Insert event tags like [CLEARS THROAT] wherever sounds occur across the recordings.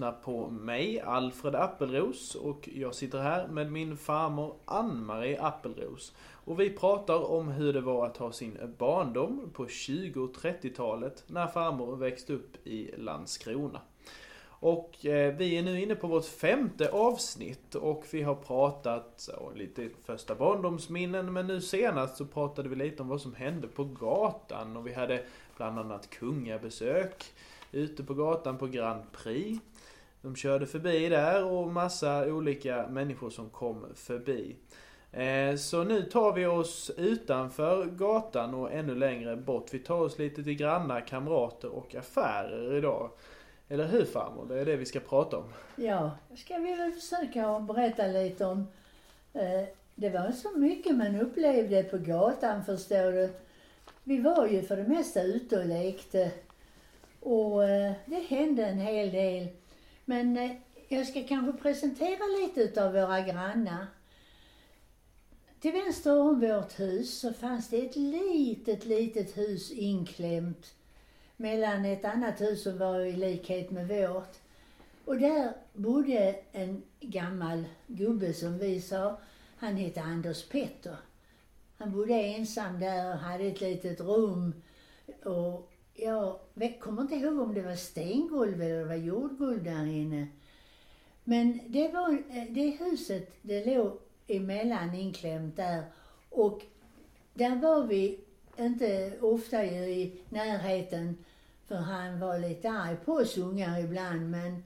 Lyssnar på mig, Alfred Appelros och jag sitter här med min farmor Ann-Marie Appelros. Och vi pratar om hur det var att ha sin barndom på 20 och 30-talet när farmor växte upp i Landskrona. Och eh, vi är nu inne på vårt femte avsnitt och vi har pratat så, lite första barndomsminnen men nu senast så pratade vi lite om vad som hände på gatan och vi hade bland annat kungabesök ute på gatan på Grand Prix. De körde förbi där och massa olika människor som kom förbi. Eh, så nu tar vi oss utanför gatan och ännu längre bort. Vi tar oss lite till grannar, kamrater och affärer idag. Eller hur farmor? Det är det vi ska prata om. Ja, ska vi väl försöka berätta lite om. Eh, det var så mycket man upplevde på gatan förstår du. Vi var ju för det mesta ute och lekte. Och eh, det hände en hel del. Men eh, jag ska kanske presentera lite utav våra grannar. Till vänster om vårt hus så fanns det ett litet, litet hus inklämt mellan ett annat hus som var i likhet med vårt. Och där bodde en gammal gubbe som vi sa. Han hette Anders Petter. Han bodde ensam där och hade ett litet rum. Och jag kommer inte ihåg om det var stengolv eller det var jordgolv där inne. Men det var, eh, det huset, det låg emellan inklämt där. Och där var vi inte ofta i närheten för han var lite arg på oss ungar ibland men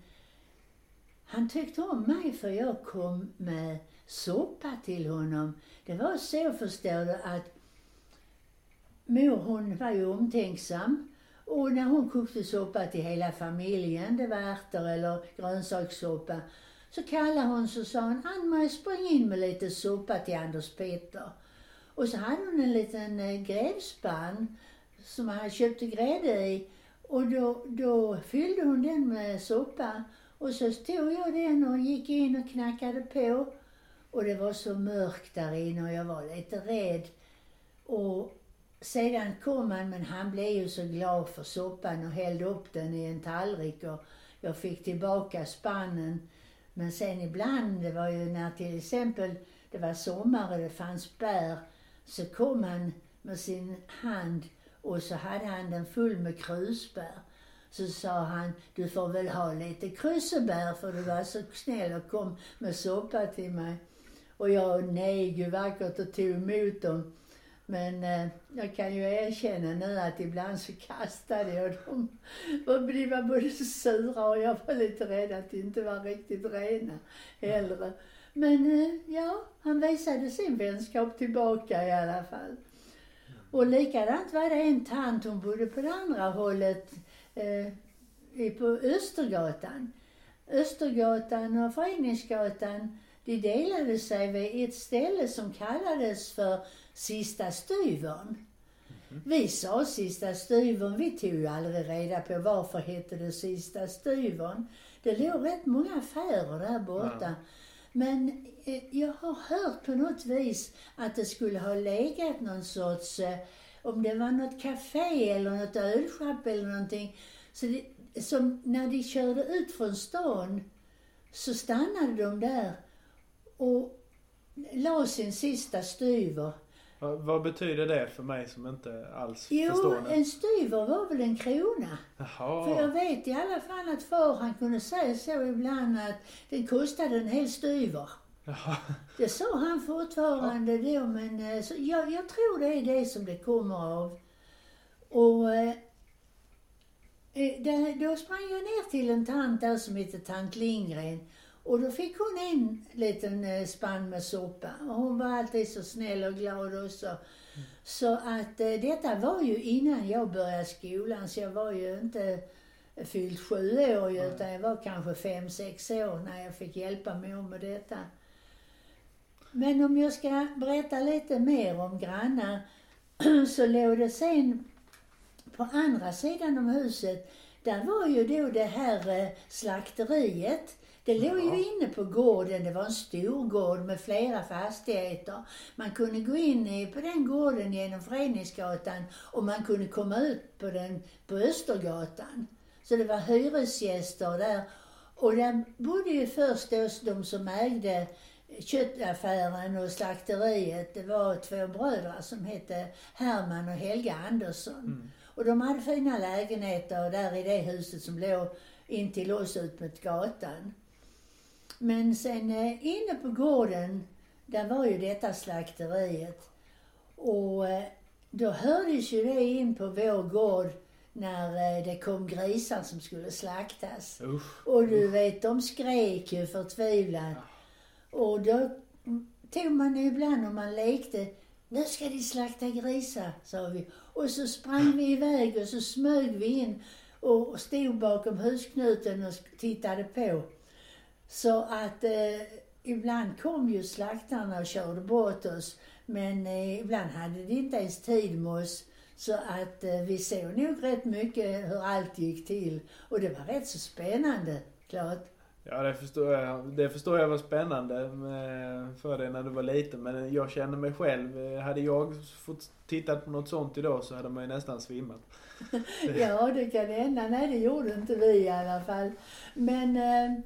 han tyckte om mig för jag kom med soppa till honom. Det var så förstår du att mor hon var ju omtänksam och när hon kokte soppa till hela familjen, det var ärtor eller grönsakssoppa, så kallade hon så sa hon, Ann-Marie spring in med lite soppa till Anders Peter. Och så hade hon en liten eh, grävspann som han köpte grädde i och då, då fyllde hon den med soppa och så stod jag den och gick in och knackade på. Och det var så mörkt där inne och jag var lite rädd. Och sedan kom han, men han blev ju så glad för soppan och hällde upp den i en tallrik och jag fick tillbaka spannen. Men sen ibland, det var ju när till exempel det var sommar och det fanns bär, så kom han med sin hand och så hade han den full med krusbär. Så sa han, du får väl ha lite krusbär, för du var så snäll och kom med soppa till mig. Och jag neg ju vackert och tog emot dem. Men eh, jag kan ju erkänna nu att ibland så kastade jag dem. Och de var både sura och jag var lite rädd att de inte var riktigt rena heller. Men eh, ja, han visade sin vänskap tillbaka i alla fall. Och likadant var det en tant, hon bodde på det andra hållet, eh, på Östergatan. Östergatan och Föreningsgatan, de delade sig vid ett ställe som kallades för Sista styvern. Mm. Vi sa Sista styvern, vi tog ju aldrig reda på varför hette det Sista styvern. Det låg rätt många affärer där borta. Ja. Men eh, jag har hört på något vis att det skulle ha legat någon sorts, eh, om det var något café eller något ölschapp eller någonting. Så det, som när de körde ut från stan så stannade de där och la sin sista styver. Vad betyder det för mig som inte alls jo, förstår det? Jo, en styver var väl en krona. Jaha. För jag vet i alla fall att far han kunde säga så ibland att den kostade en hel styver. Jaha. Det sa han fortfarande ja. då men eh, så jag, jag tror det är det som det kommer av. Och eh, eh då sprang jag ner till en tant där som heter tant Lindgren och då fick hon en liten eh, spann med soppa. Och hon var alltid så snäll och glad också. Mm. Så att eh, detta var ju innan jag började skolan, så jag var ju inte fyllt sju år mm. utan jag var kanske fem, sex år när jag fick hjälpa mor med detta. Men om jag ska berätta lite mer om grannar [CLEARS THROAT] så låg det sen på andra sidan om huset, där var ju då det här eh, slakteriet det låg ju inne på gården, det var en stor gård med flera fastigheter. Man kunde gå in på den gården genom Föreningsgatan och man kunde komma ut på den på Östergatan. Så det var hyresgäster där. Och där bodde ju först då de som ägde köttaffären och slakteriet. Det var två bröder som hette Herman och Helga Andersson. Mm. Och de hade fina lägenheter där i det huset som låg in till oss ut mot gatan. Men sen eh, inne på gården, där var ju detta slakteriet. Och eh, då hördes ju det in på vår gård när eh, det kom grisar som skulle slaktas. Usch. Och du vet, de skrek ju förtvivlat. Och då tog man ibland om man lekte, nu ska de slakta grisar, sa vi. Och så sprang vi iväg och så smög vi in och stod bakom husknuten och tittade på. Så att eh, ibland kom ju slaktarna och körde bort oss. Men eh, ibland hade de inte ens tid med oss. Så att eh, vi såg nog rätt mycket hur allt gick till. Och det var rätt så spännande, klart. Ja, det förstår jag. Det förstår jag var spännande med- för dig när du var liten. Men jag känner mig själv. eh, Hade jag fått titta på något sånt idag så hade man ju nästan svimmat. [LAUGHS] Ja, det kan hända. Nej, det gjorde inte vi i alla fall. Men eh,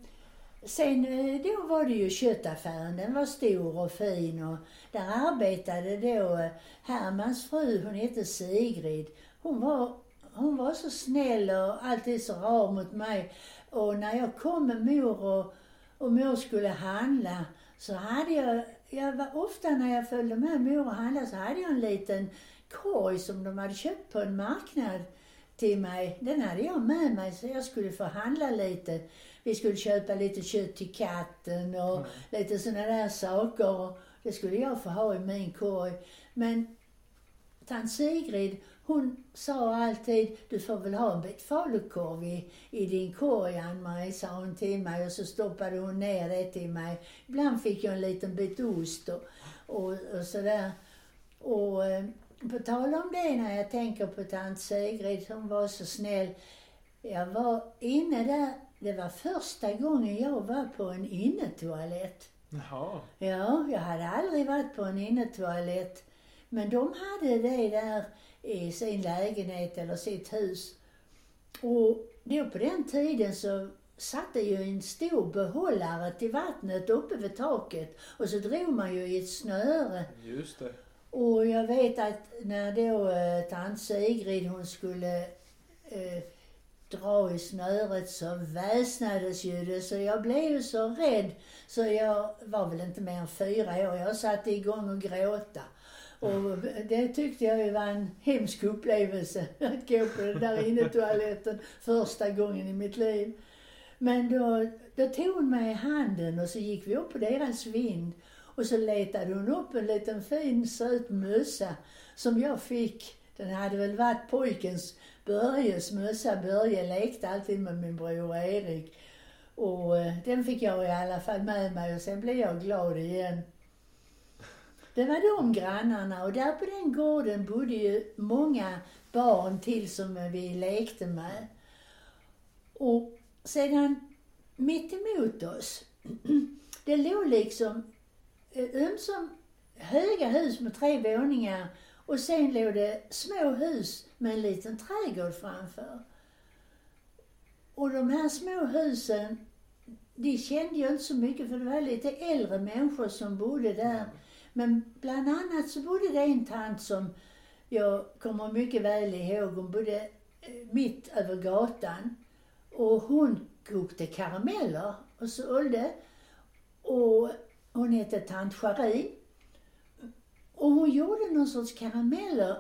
sen eh, då var det ju köttaffären. Den var stor och fin och där arbetade då eh, Hermans fru, hon hette Sigrid. Hon var, hon var så snäll och alltid så rar mot mig. Och när jag kom med mor och, och mor skulle handla så hade jag, jag var, ofta när jag följde med mor och handlade så hade jag en liten korg som de hade köpt på en marknad till mig. Den hade jag med mig så jag skulle få handla lite. Vi skulle köpa lite kött till katten och lite sådana där saker. Det skulle jag få ha i min korg. Men tant Sigrid, hon sa alltid, du får väl ha en bit falukorv i, i din korg Ann-Marie, sa hon till mig och så stoppade hon ner det till mig. Ibland fick jag en liten bit ost och, och, och sådär. Och eh, på tal om det när jag tänker på tant Sigrid, hon var så snäll. Jag var inne där, det var första gången jag var på en innetoalett. Jaha. Ja, jag hade aldrig varit på en innetoalett. Men de hade det där i sin lägenhet eller sitt hus. Och då på den tiden så satte ju en stor behållare till vattnet uppe vid taket och så drog man ju i ett snöre. Just det. Och jag vet att när då eh, tant Sigrid hon skulle eh, dra i snöret så väsnades ju det så jag blev ju så rädd så jag var väl inte mer än fyra år. Jag satte igång och gråta. Och det tyckte jag ju var en hemsk upplevelse [LAUGHS] att gå på den där innetoaletten första gången i mitt liv. Men då, då tog hon mig i handen och så gick vi upp på deras vind och så letade hon upp en liten fin söt mössa som jag fick. Den hade väl varit pojkens Börjes mössa. Börje lekte alltid med min bror Erik. Och eh, den fick jag i alla fall med mig och sen blev jag glad igen. Det var de grannarna och där på den gården bodde ju många barn till som vi lekte med. Och sedan mitt emot oss, [CLEARS THROAT] det låg liksom ömsom höga hus med tre våningar och sen låg det små hus med en liten trädgård framför. Och de här små husen, de kände jag inte så mycket för det var lite äldre människor som bodde där. Men bland annat så bodde det en tant som jag kommer mycket väl ihåg. Hon bodde eh, mitt över gatan. Och hon kokte karameller och sålde. Och hon hette tant Charin. Och hon gjorde någon sorts karameller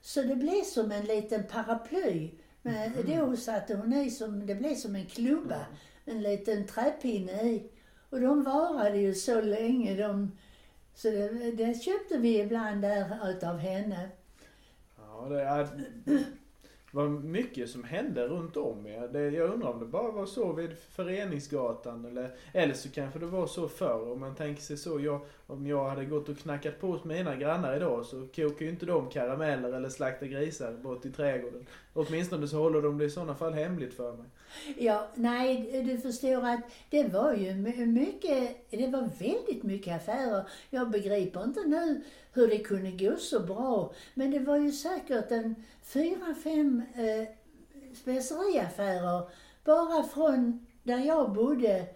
så det blev som en liten paraply. Men då satte hon i som, det blev som en klubba, en liten träpinne i. Och de varade ju så länge de, så det, det köpte vi ibland där utav henne. Ja, det är... Det var mycket som hände runt om er. Det, jag undrar om det bara var så vid Föreningsgatan eller, eller så kanske det var så förr. Om man tänker sig så. Jag, om jag hade gått och knackat på hos mina grannar idag så kokar ju inte de karameller eller slaktar grisar bort i trädgården. Åtminstone så håller de det i sådana fall hemligt för mig. Ja, nej, du förstår att det var ju mycket, det var väldigt mycket affärer. Jag begriper inte nu hur det kunde gå så bra. Men det var ju säkert en fyra, fem eh, speceriaffärer bara från där jag bodde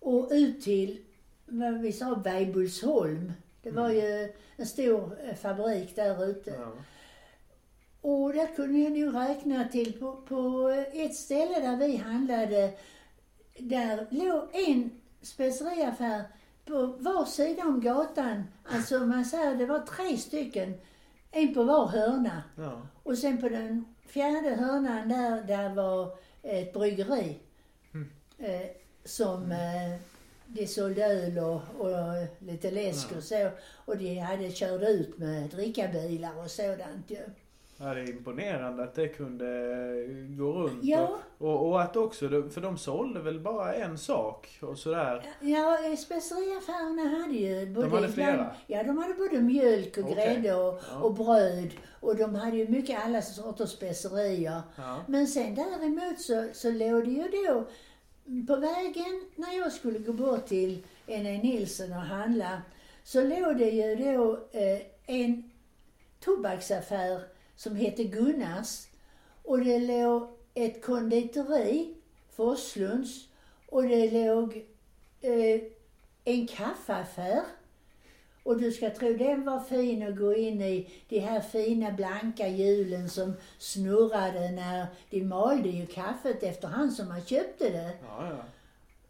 och ut till, vad vi sa, Weibullsholm. Det var ju en stor eh, fabrik där ute. Ja. Och där kunde jag nog räkna till på, på ett ställe där vi handlade, där låg en speceriaffär på var sida om gatan. Alltså man säger det var tre stycken, en på var hörna. Ja. Och sen på den fjärde hörnan där, där var ett bryggeri. Mm. Eh, som eh, de sålde öl och, och lite läsk Ja. och så. Och de hade kört ut med drickabilar och sådant ju. Ja, det är imponerande att det kunde gå runt. Ja. Och, och, och att också, de- för de sålde väl bara en sak och sådär. Ja, eh, speceriaffärerna hade ju både... hade flera? Ja, de hade både mjölk och Okej. grädde och, Ja. och bröd. Och de hade ju mycket alla sorters specerier. Ja. Men sen däremot så, så låg det ju då på vägen när jag skulle gå bort till N.E. Nilsson och handla så låg det ju då eh, en tobaksaffär som hette Gunnars och det låg ett konditori, Forslunds och det låg eh, en kaffeaffär och du ska tro den var fin att gå in i, de här fina blanka hjulen som snurrade när de malde ju kaffet efterhand som man köpte det. Ja, ja.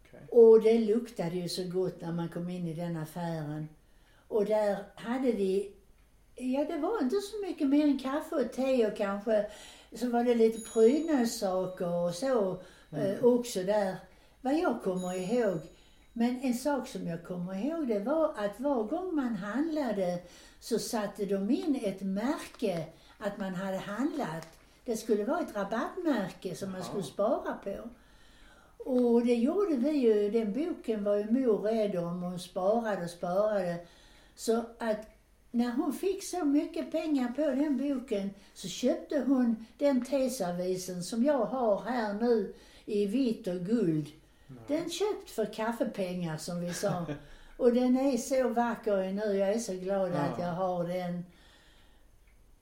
Okej. Och det luktade ju så gott när man kom in i den affären. Och där hade de, ja det var inte så mycket mer än kaffe och te och kanske så var det lite prydnadssaker och så eh, också där. Vad jag kommer ihåg. Men en sak som jag kommer ihåg det var att var gång man handlade så satte de in ett märke att man hade handlat. Det skulle vara ett rabattmärke som man skulle spara på. Och det gjorde vi ju, den boken var ju mor rädd om och sparade och sparade. Så att när hon fick så mycket pengar på den boken så köpte hon den teservisen som jag har här nu i vitt och guld. Den köpt för kaffepengar som vi sa. [LAUGHS] Och den är så vacker nu, jag är så glad att Ja. jag har den.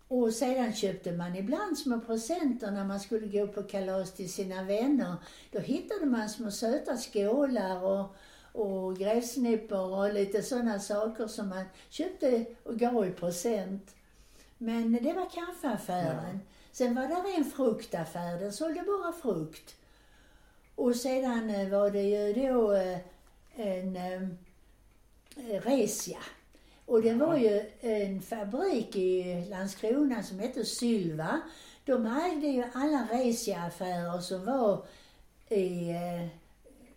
Och sedan köpte man ibland små presenter när man skulle gå på kalas till sina vänner. Då hittade man små söta skålar och, och gräsnippor och lite sådana saker som man köpte och gav i present. Men det var kaffeaffären. Sen var det en fruktaffär, den sålde bara frukt. Och sedan eh, var det ju då eh, en eh, Resia. Och det var ju en fabrik i Landskrona som hette Sylva. De ägde ju alla Resia-affärer som var i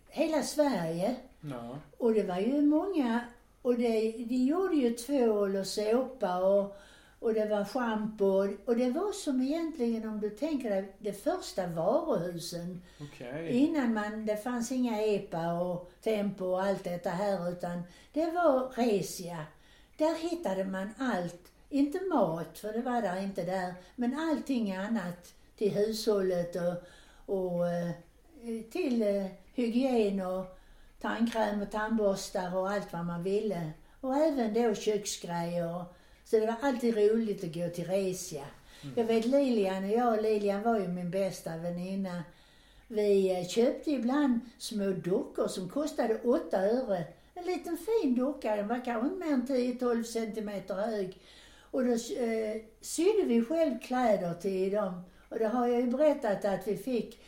hela Sverige. Ja. Och det var ju många, och det, de gjorde ju tvål och såpa och, och det var schampo. Och det var som egentligen, om du tänker dig, de första varuhusen. Okej. Innan man, det fanns inga EPA och Tempo och allt detta här utan det var Resia. Där hittade man allt. Inte mat, för det var där inte där, men allting annat till hushållet och, och eh, till eh, hygien och tandkräm och tandborstar och allt vad man ville. Och även då köksgrejer. Så det var alltid roligt att gå till Resia. Jag vet Lilian och jag, Lilian var ju min bästa väninna. Vi eh, köpte ibland små dockor som kostade 8 öre. En liten fin docka, den var kanske inte mer än 10-12 centimeter hög. Och då eh, sydde vi själv kläder till dem. Och det har jag ju berättat att vi fick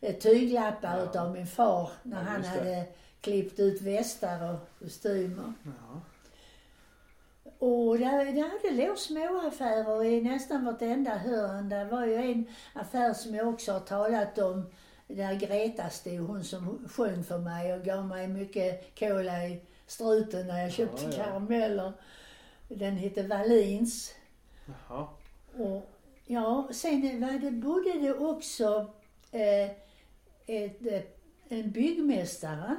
eh, tyglappar Ja. utav min far när Ja, han hade klippt ut västar och kostymer. Ja. Och där, där hade låg småaffärer i nästan vartenda hörn. Det var ju en affär som jag också har talat om, där Greta stod, hon som sjöng för mig och gav mig mycket cola i struten när jag köpte Ja, ja. karameller. Den hette Wallins. Jaha. Och ja, sen var det, bodde det också eh, ett, eh, en byggmästare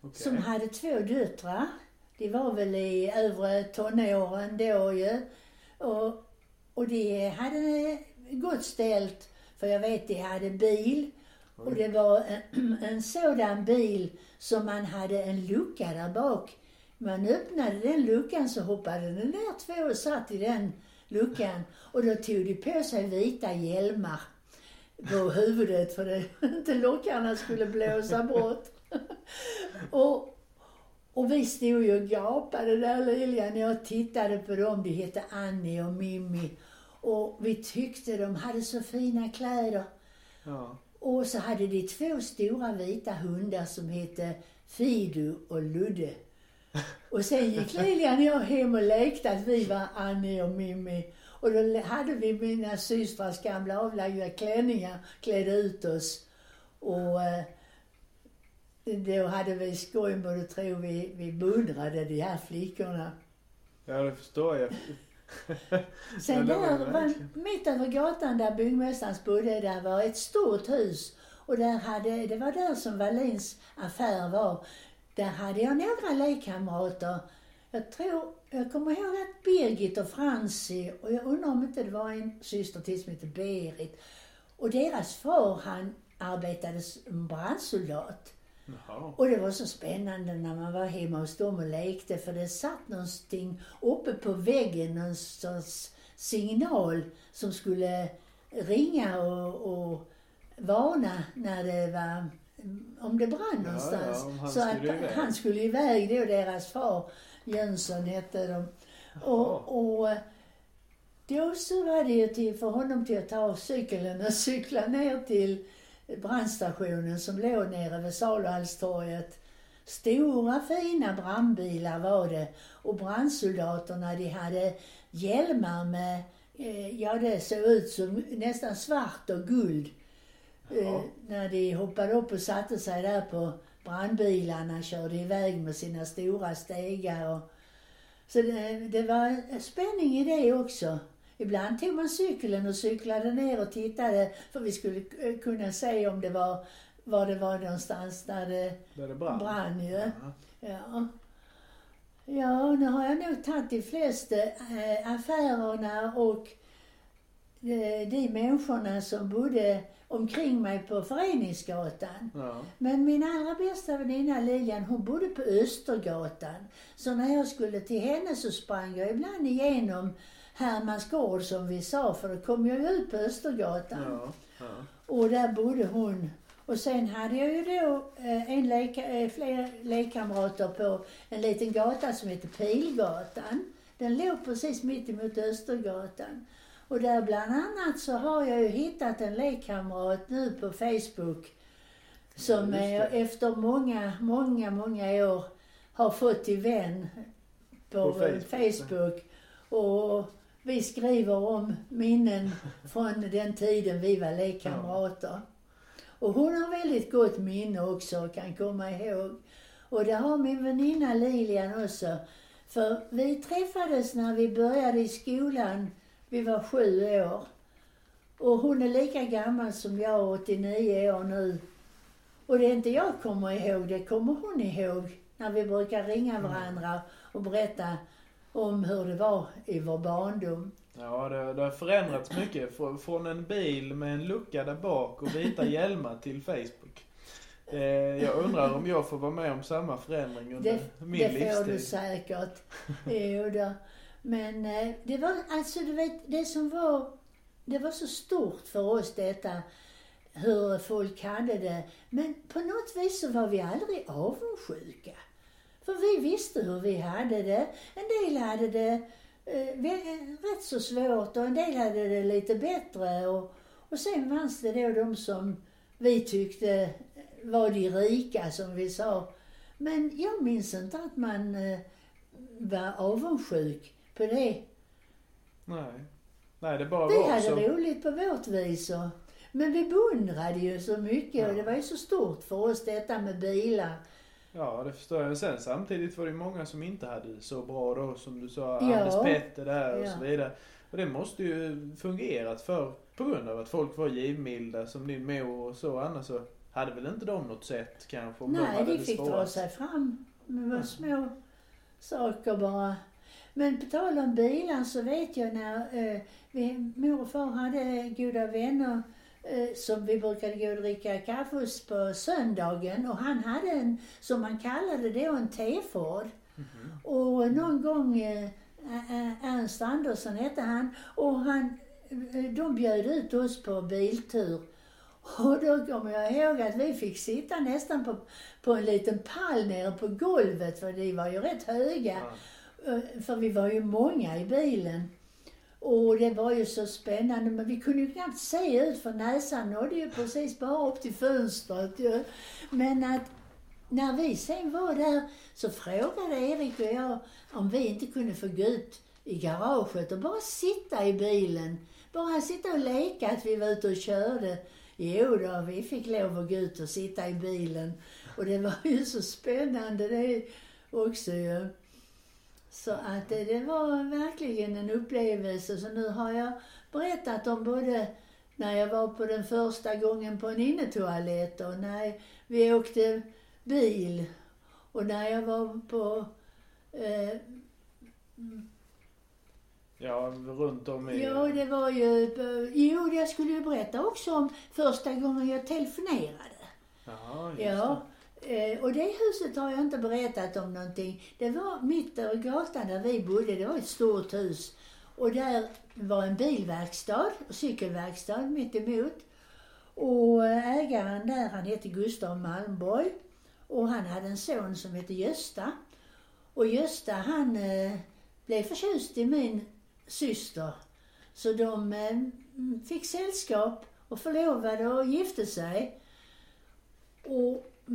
Okej. som hade två döttrar. De var väl i övre tonåren då ju. Och, och de hade gott ställt, för jag vet de hade bil. Och det var en, [CLEARS THROAT] en sådan bil som man hade en lucka där bak. Man öppnade den luckan så hoppade det ner två och satt i den luckan. Och då tog de på sig vita hjälmar. på huvudet för det [LAUGHS] inte lockarna skulle blåsa bort. [LAUGHS] och, och vi stod ju och gapade där Lilian jag tittade på dem. De hette Annie och Mimmi. Och vi tyckte de hade så fina kläder. Ja. Och så hade de två stora vita hundar som hette Fido och Ludde. [LAUGHS] Och sen gick Lilian och jag hem och lekte att vi var Annie och Mimmi. Och då hade vi mina systrars gamla avlagda klänningar, klädde ut oss. Och eh, då hade vi skoj både tror vi, vi beundrade de här flickorna. Ja, det förstår jag. [LAUGHS] Sen där, var, mitt över gatan där byggmästaren bodde, där var ett stort hus. Och där hade, det var där som Wallins affär var. Där hade jag några lekkamrater. Jag tror, jag kommer ihåg att Birgit och Franci, och jag undrar om inte det var en syster till som hette Berit. Och deras far, han arbetade som brandsoldat. Jaha. Och det var så spännande när man var hemma hos dem och lekte för det satt någonting uppe på väggen, någon sorts signal som skulle ringa och, och varna när det var, om det brann Ja, någonstans. ja, han så skulle att iväg. han skulle iväg, det och deras far, Jönsson hette de. Och, och då så var det ju till, för honom till att ta av cykeln och [LAUGHS] cykla ner till brandstationen som låg nere vid Saluhallstorget. Stora fina brandbilar var det och brandsoldaterna de hade hjälmar med, eh, ja det såg ut som nästan svart och guld. Eh, när de hoppade upp och satte sig där på brandbilarna, körde iväg med sina stora stegar och så det, det var spänning i det också. Ibland tog man cykeln och cyklade ner och tittade för vi skulle eh, kunna se om det var, var det var någonstans där det Där det brann. brann ju. Ja. Ja. Ja, nu har jag nog tagit de flesta eh, affärerna och eh, de människorna som bodde omkring mig på Föreningsgatan. Ja. Men min allra bästa väninna Lilian, hon bodde på Östergatan. Så när jag skulle till henne så sprang jag ibland igenom Hermans gård som vi sa, för då kom jag ju ut på Östergatan. Ja. Ja. Och där bodde hon. Och sen hade jag ju då eh, en leka, eh, fler lekkamrater på en liten gata som heter Pilgatan. Den låg precis mitt emot Östergatan. Och där bland annat så har jag ju hittat en lekkamrat nu på Facebook som Ja, efter många, många, många år har fått till vän på, På Facebook. Facebook. Och vi skriver om minnen från den tiden vi var lekkamrater. Och hon har väldigt gott minne också och kan komma ihåg. Och det har min väninna Lilian också. För vi träffades när vi började i skolan. Vi var sju år. Och hon är lika gammal som jag, 89 år nu. Och det inte jag kommer ihåg, det kommer hon ihåg. När vi brukar ringa varandra och berätta om hur det var i vår barndom. Ja, det, det har förändrats mycket. Frå- Från en bil med en lucka där bak och vita hjälmar till Facebook. Eh, jag undrar om jag får vara med om samma förändring under Det, min det får du livstid. säkert. Jo då. Men eh, det var, alltså du vet, det som var, det var så stort för oss detta, hur folk hade det. Men på något vis så var vi aldrig avundsjuka. För vi visste hur vi hade det. En del hade det eh, vä- rätt så svårt och en del hade det lite bättre. Och, och sen fanns det då de som vi tyckte var de rika, som vi sa. Men jag minns inte att man eh, var avundsjuk på det. Nej. Nej, det bara Vi var hade så. roligt på vårt vis. Och, men vi beundrade ju så mycket och Ja. det var ju så stort för oss detta med bilar. Ja, det förstår jag. Sen samtidigt var det många som inte hade det så bra då, som du sa, Ja. Anders Petter där och Ja. så vidare. Och det måste ju fungerat för, på grund av att folk var givmilda som din mor och så. Annars så hade väl inte de något sätt kanske om de Nej, hade de fick dra svårast. sig fram med Ja. små saker bara. Men på tal om bilar så vet jag när eh, vi, mor och far hade goda vänner som vi brukade gå och dricka kaffe hos på söndagen och han hade en, som man kallade då, en T-Ford. Mhm. Och någon gång, eh, Ernst Andersson hette han, och han, eh, de bjöd ut oss på biltur. Och då kommer jag ihåg att vi fick sitta nästan på, på en liten pall nere på golvet för de var ju rätt höga. Ja. Eh, För vi var ju många i bilen. Och det var ju så spännande men vi kunde ju knappt se ut för näsan nådde ju precis bara upp till fönstret ju. Men att när vi sen var där så frågade Erik och jag om vi inte kunde få gå ut i garaget och bara sitta i bilen. Bara sitta och leka att vi var ute och körde. Jo då, vi fick lov att gå ut och sitta i bilen. Och det var ju så spännande det också ju. Så att det, det var verkligen en upplevelse. Så nu har jag berättat om både när jag var på den första gången på en innetoalett och när vi åkte bil och när jag var på eh, Ja, runt om i... Ja, det var ju... eh, Jo, jag skulle ju berätta också om första gången jag telefonerade. Jaha, just Ja eh, Och det huset har jag inte berättat om någonting. Det var mitt över gatan där vi bodde. Det var ett stort hus. Och där var en bilverkstad och cykelverkstad mitt emot. Och ägaren där, han hette Gustav Malmborg. Och han hade en son som hette Gösta. Och Gösta han eh, blev förtjust i min syster. Så de eh, fick sällskap och förlovade och gifte sig.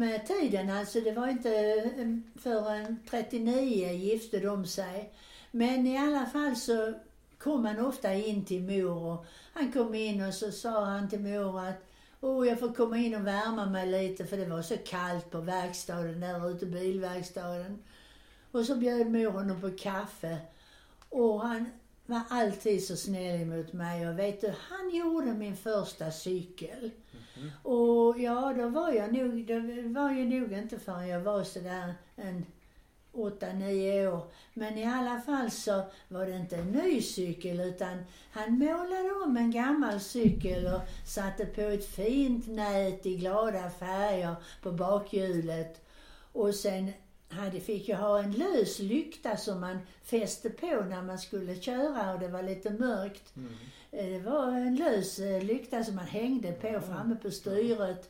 Med tiden, alltså det var inte eh, förrän 39 gifte de sig. Men i alla fall så kom han ofta in till mor och han kom in och så sa han till mor att Åh, jag får komma in och värma mig lite för det var så kallt på verkstaden där ute, bilverkstaden. Och så bjöd mor honom på kaffe. Och han var alltid så snäll mot mig och vet du, han gjorde min första cykel. Och ja, då var jag nog, det var ju nog inte förrän jag var sådär en åtta, nio år. Men i alla fall så var det inte en ny cykel utan han målade om en gammal cykel och satte på ett fint nät i glada färger på bakhjulet. Och sen hade, fick jag ha en lös lykta som man fäste på när man skulle köra och det var lite mörkt. Mm. Eh, Det var en lös eh, lykta som man hängde på framme på styret.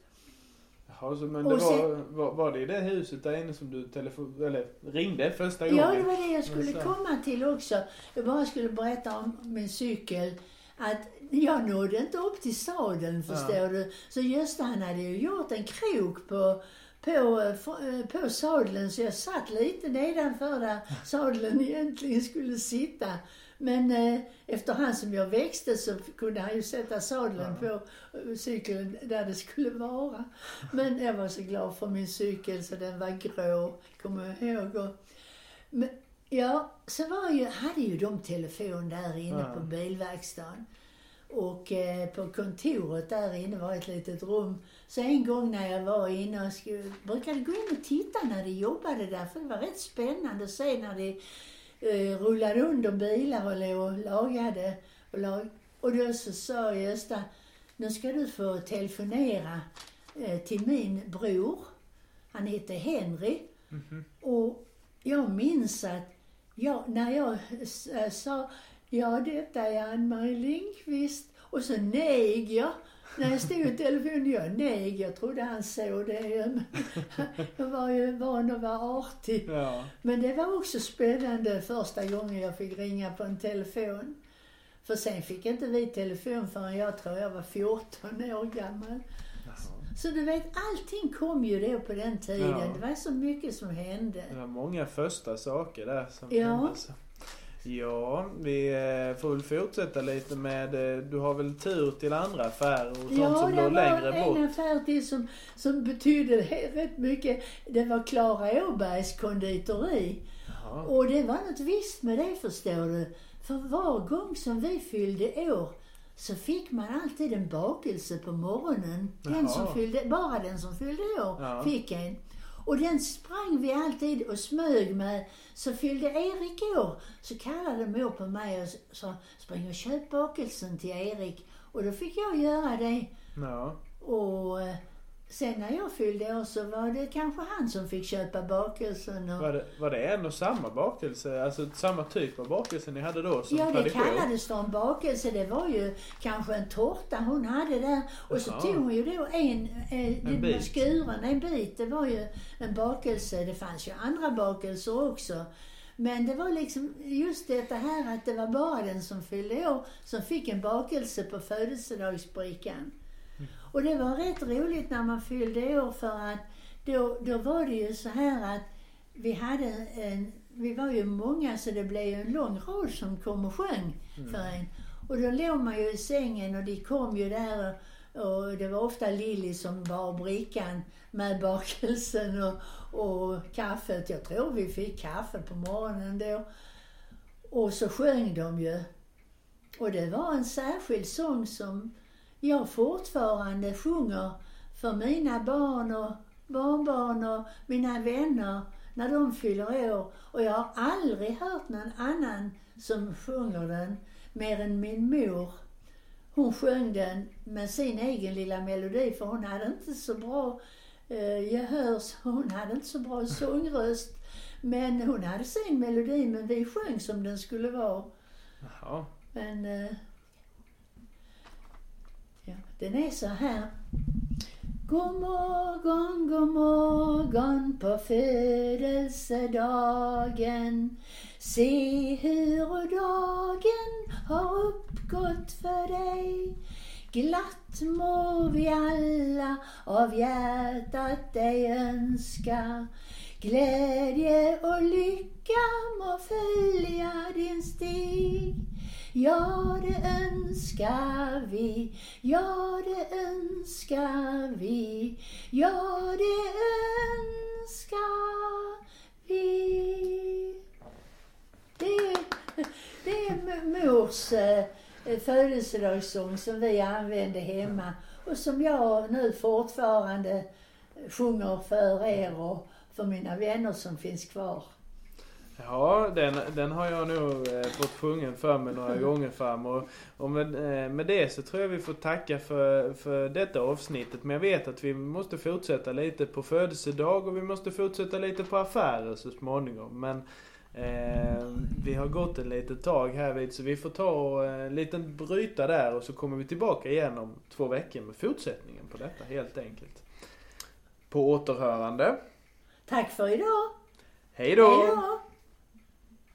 Jaha, så, men det Och var, var, var det i det huset där inne som du telefon, eller ringde första gången? Ja, det var det jag skulle komma till också. Jag bara skulle berätta om min cykel. Att jag nådde inte upp till sadeln, förstår Ja. du. Så Gösta han hade ju gjort en krok på, på, eh, eh, på sadeln så jag satt lite nedanför där sadeln egentligen skulle sitta. Men eh, efterhand som jag växte så kunde han ju sätta sadeln Ja. på eh, cykeln där det skulle vara. Men jag var så glad för min cykel så den var grå, kommer jag ihåg. Och, men, ja, så var ju, hade ju de telefon där inne Ja. på bilverkstaden. Och eh, på kontoret där inne var ett litet rum. Så en gång när jag var inne och skulle, brukade gå in och titta när de jobbade där, för det var rätt spännande att se när de eh, rullade under bilar och låg och lagade. Och, lag, och då så sa Gösta, nu ska du få telefonera eh, till min bror. Han heter Henry. Mhm. Och jag minns att jag, när jag sa ja detta är Ann-Marie Lindqvist och så neg jag. När jag stod i telefonen, jag neg. Jag trodde han såg det. [LAUGHS] Jag var ju van att vara artig. Ja. Men det var också spännande första gången jag fick ringa på en telefon. För sen fick inte vi telefon förrän jag tror jag var 14 år gammal. Så du vet, allting kom ju då på den tiden. Ja. Det var så mycket som hände. Det var många första saker där som Ja. hände. Så. Ja, vi eh, får väl fortsätta lite med, eh, du har väl tur till andra affärer och sånt Ja, som det låg var längre en bort. affär till som, som betydde rätt mycket. Det var Klara Åbergs konditori. Jaha. Och det var något visst med det förstår du. För var gång som vi fyllde år så fick man alltid en bakelse på morgonen. Den som Jaha. fyllde, bara den som fyllde år Ja. fick en. Och den sprang vi alltid och smög med. Så fyllde Erik år så kallade mor på mig och sa spring och köp bakelsen till Erik. Och då fick jag göra det. Ja. Och eh, sen när jag fyllde år så var det kanske han som fick köpa bakelsen. Och, Var det, var det en och samma bakelse? Alltså samma typ av bakelse ni hade då som ja, det tradition? kallades för en bakelse. Det var ju kanske en tårta hon hade där. Och så tog hon ju då en, eh, en bit. skuren, en bit. Det var ju en bakelse. Det fanns ju andra bakelser också. Men det var liksom just detta här att det var bara den som fyllde år som fick en bakelse på födelsedagsbrickan. Och det var rätt roligt när man fyllde år för att då, då var det ju så här att vi hade en, vi var ju många så det blev ju en lång rad som kom och sjöng för en. Och då låg man ju i sängen och de kom ju där och, och det var ofta Lilly som bar brickan med bakelsen och, och kaffet. Jag tror vi fick kaffe på morgonen då. Och så sjöng de ju. Och det var en särskild sång som jag fortfarande sjunger för mina barn och barnbarn och mina vänner när de fyller år. Och jag har aldrig hört någon annan som sjunger den mer än min mor. Hon sjöng den med sin egen lilla melodi för hon hade inte så bra eh, gehör, hon hade inte så bra sångröst. Men hon hade sin melodi men vi sjöng som den skulle vara. Jaha. Men... Eh, ja, den är så här. God morgon, god morgon på födelsedagen. Se hur dagen har uppgått för dig. Glatt må vi alla av hjärtat dig önska. Glädje och lycka må följa din stig. Ja, det önskar vi, ja, det önskar vi, ja, det önskar vi. Det är, det är mors eh, födelsedagssång som vi använde hemma och som jag nu fortfarande sjunger för er och för mina vänner som finns kvar. Ja, den, den har jag nog eh, fått sjungen för mig några gånger fram. Och, med, eh, med det så tror jag vi får tacka för, för detta avsnittet. Men jag vet att vi måste fortsätta lite på födelsedag och vi måste fortsätta lite på affärer så småningom. Men eh, vi har gått ett litet tag här vid så vi får ta och, eh, en liten bryta där och så kommer vi tillbaka igen om två veckor med fortsättningen på detta helt enkelt. På återhörande. Tack för idag! Hej då! Hej då!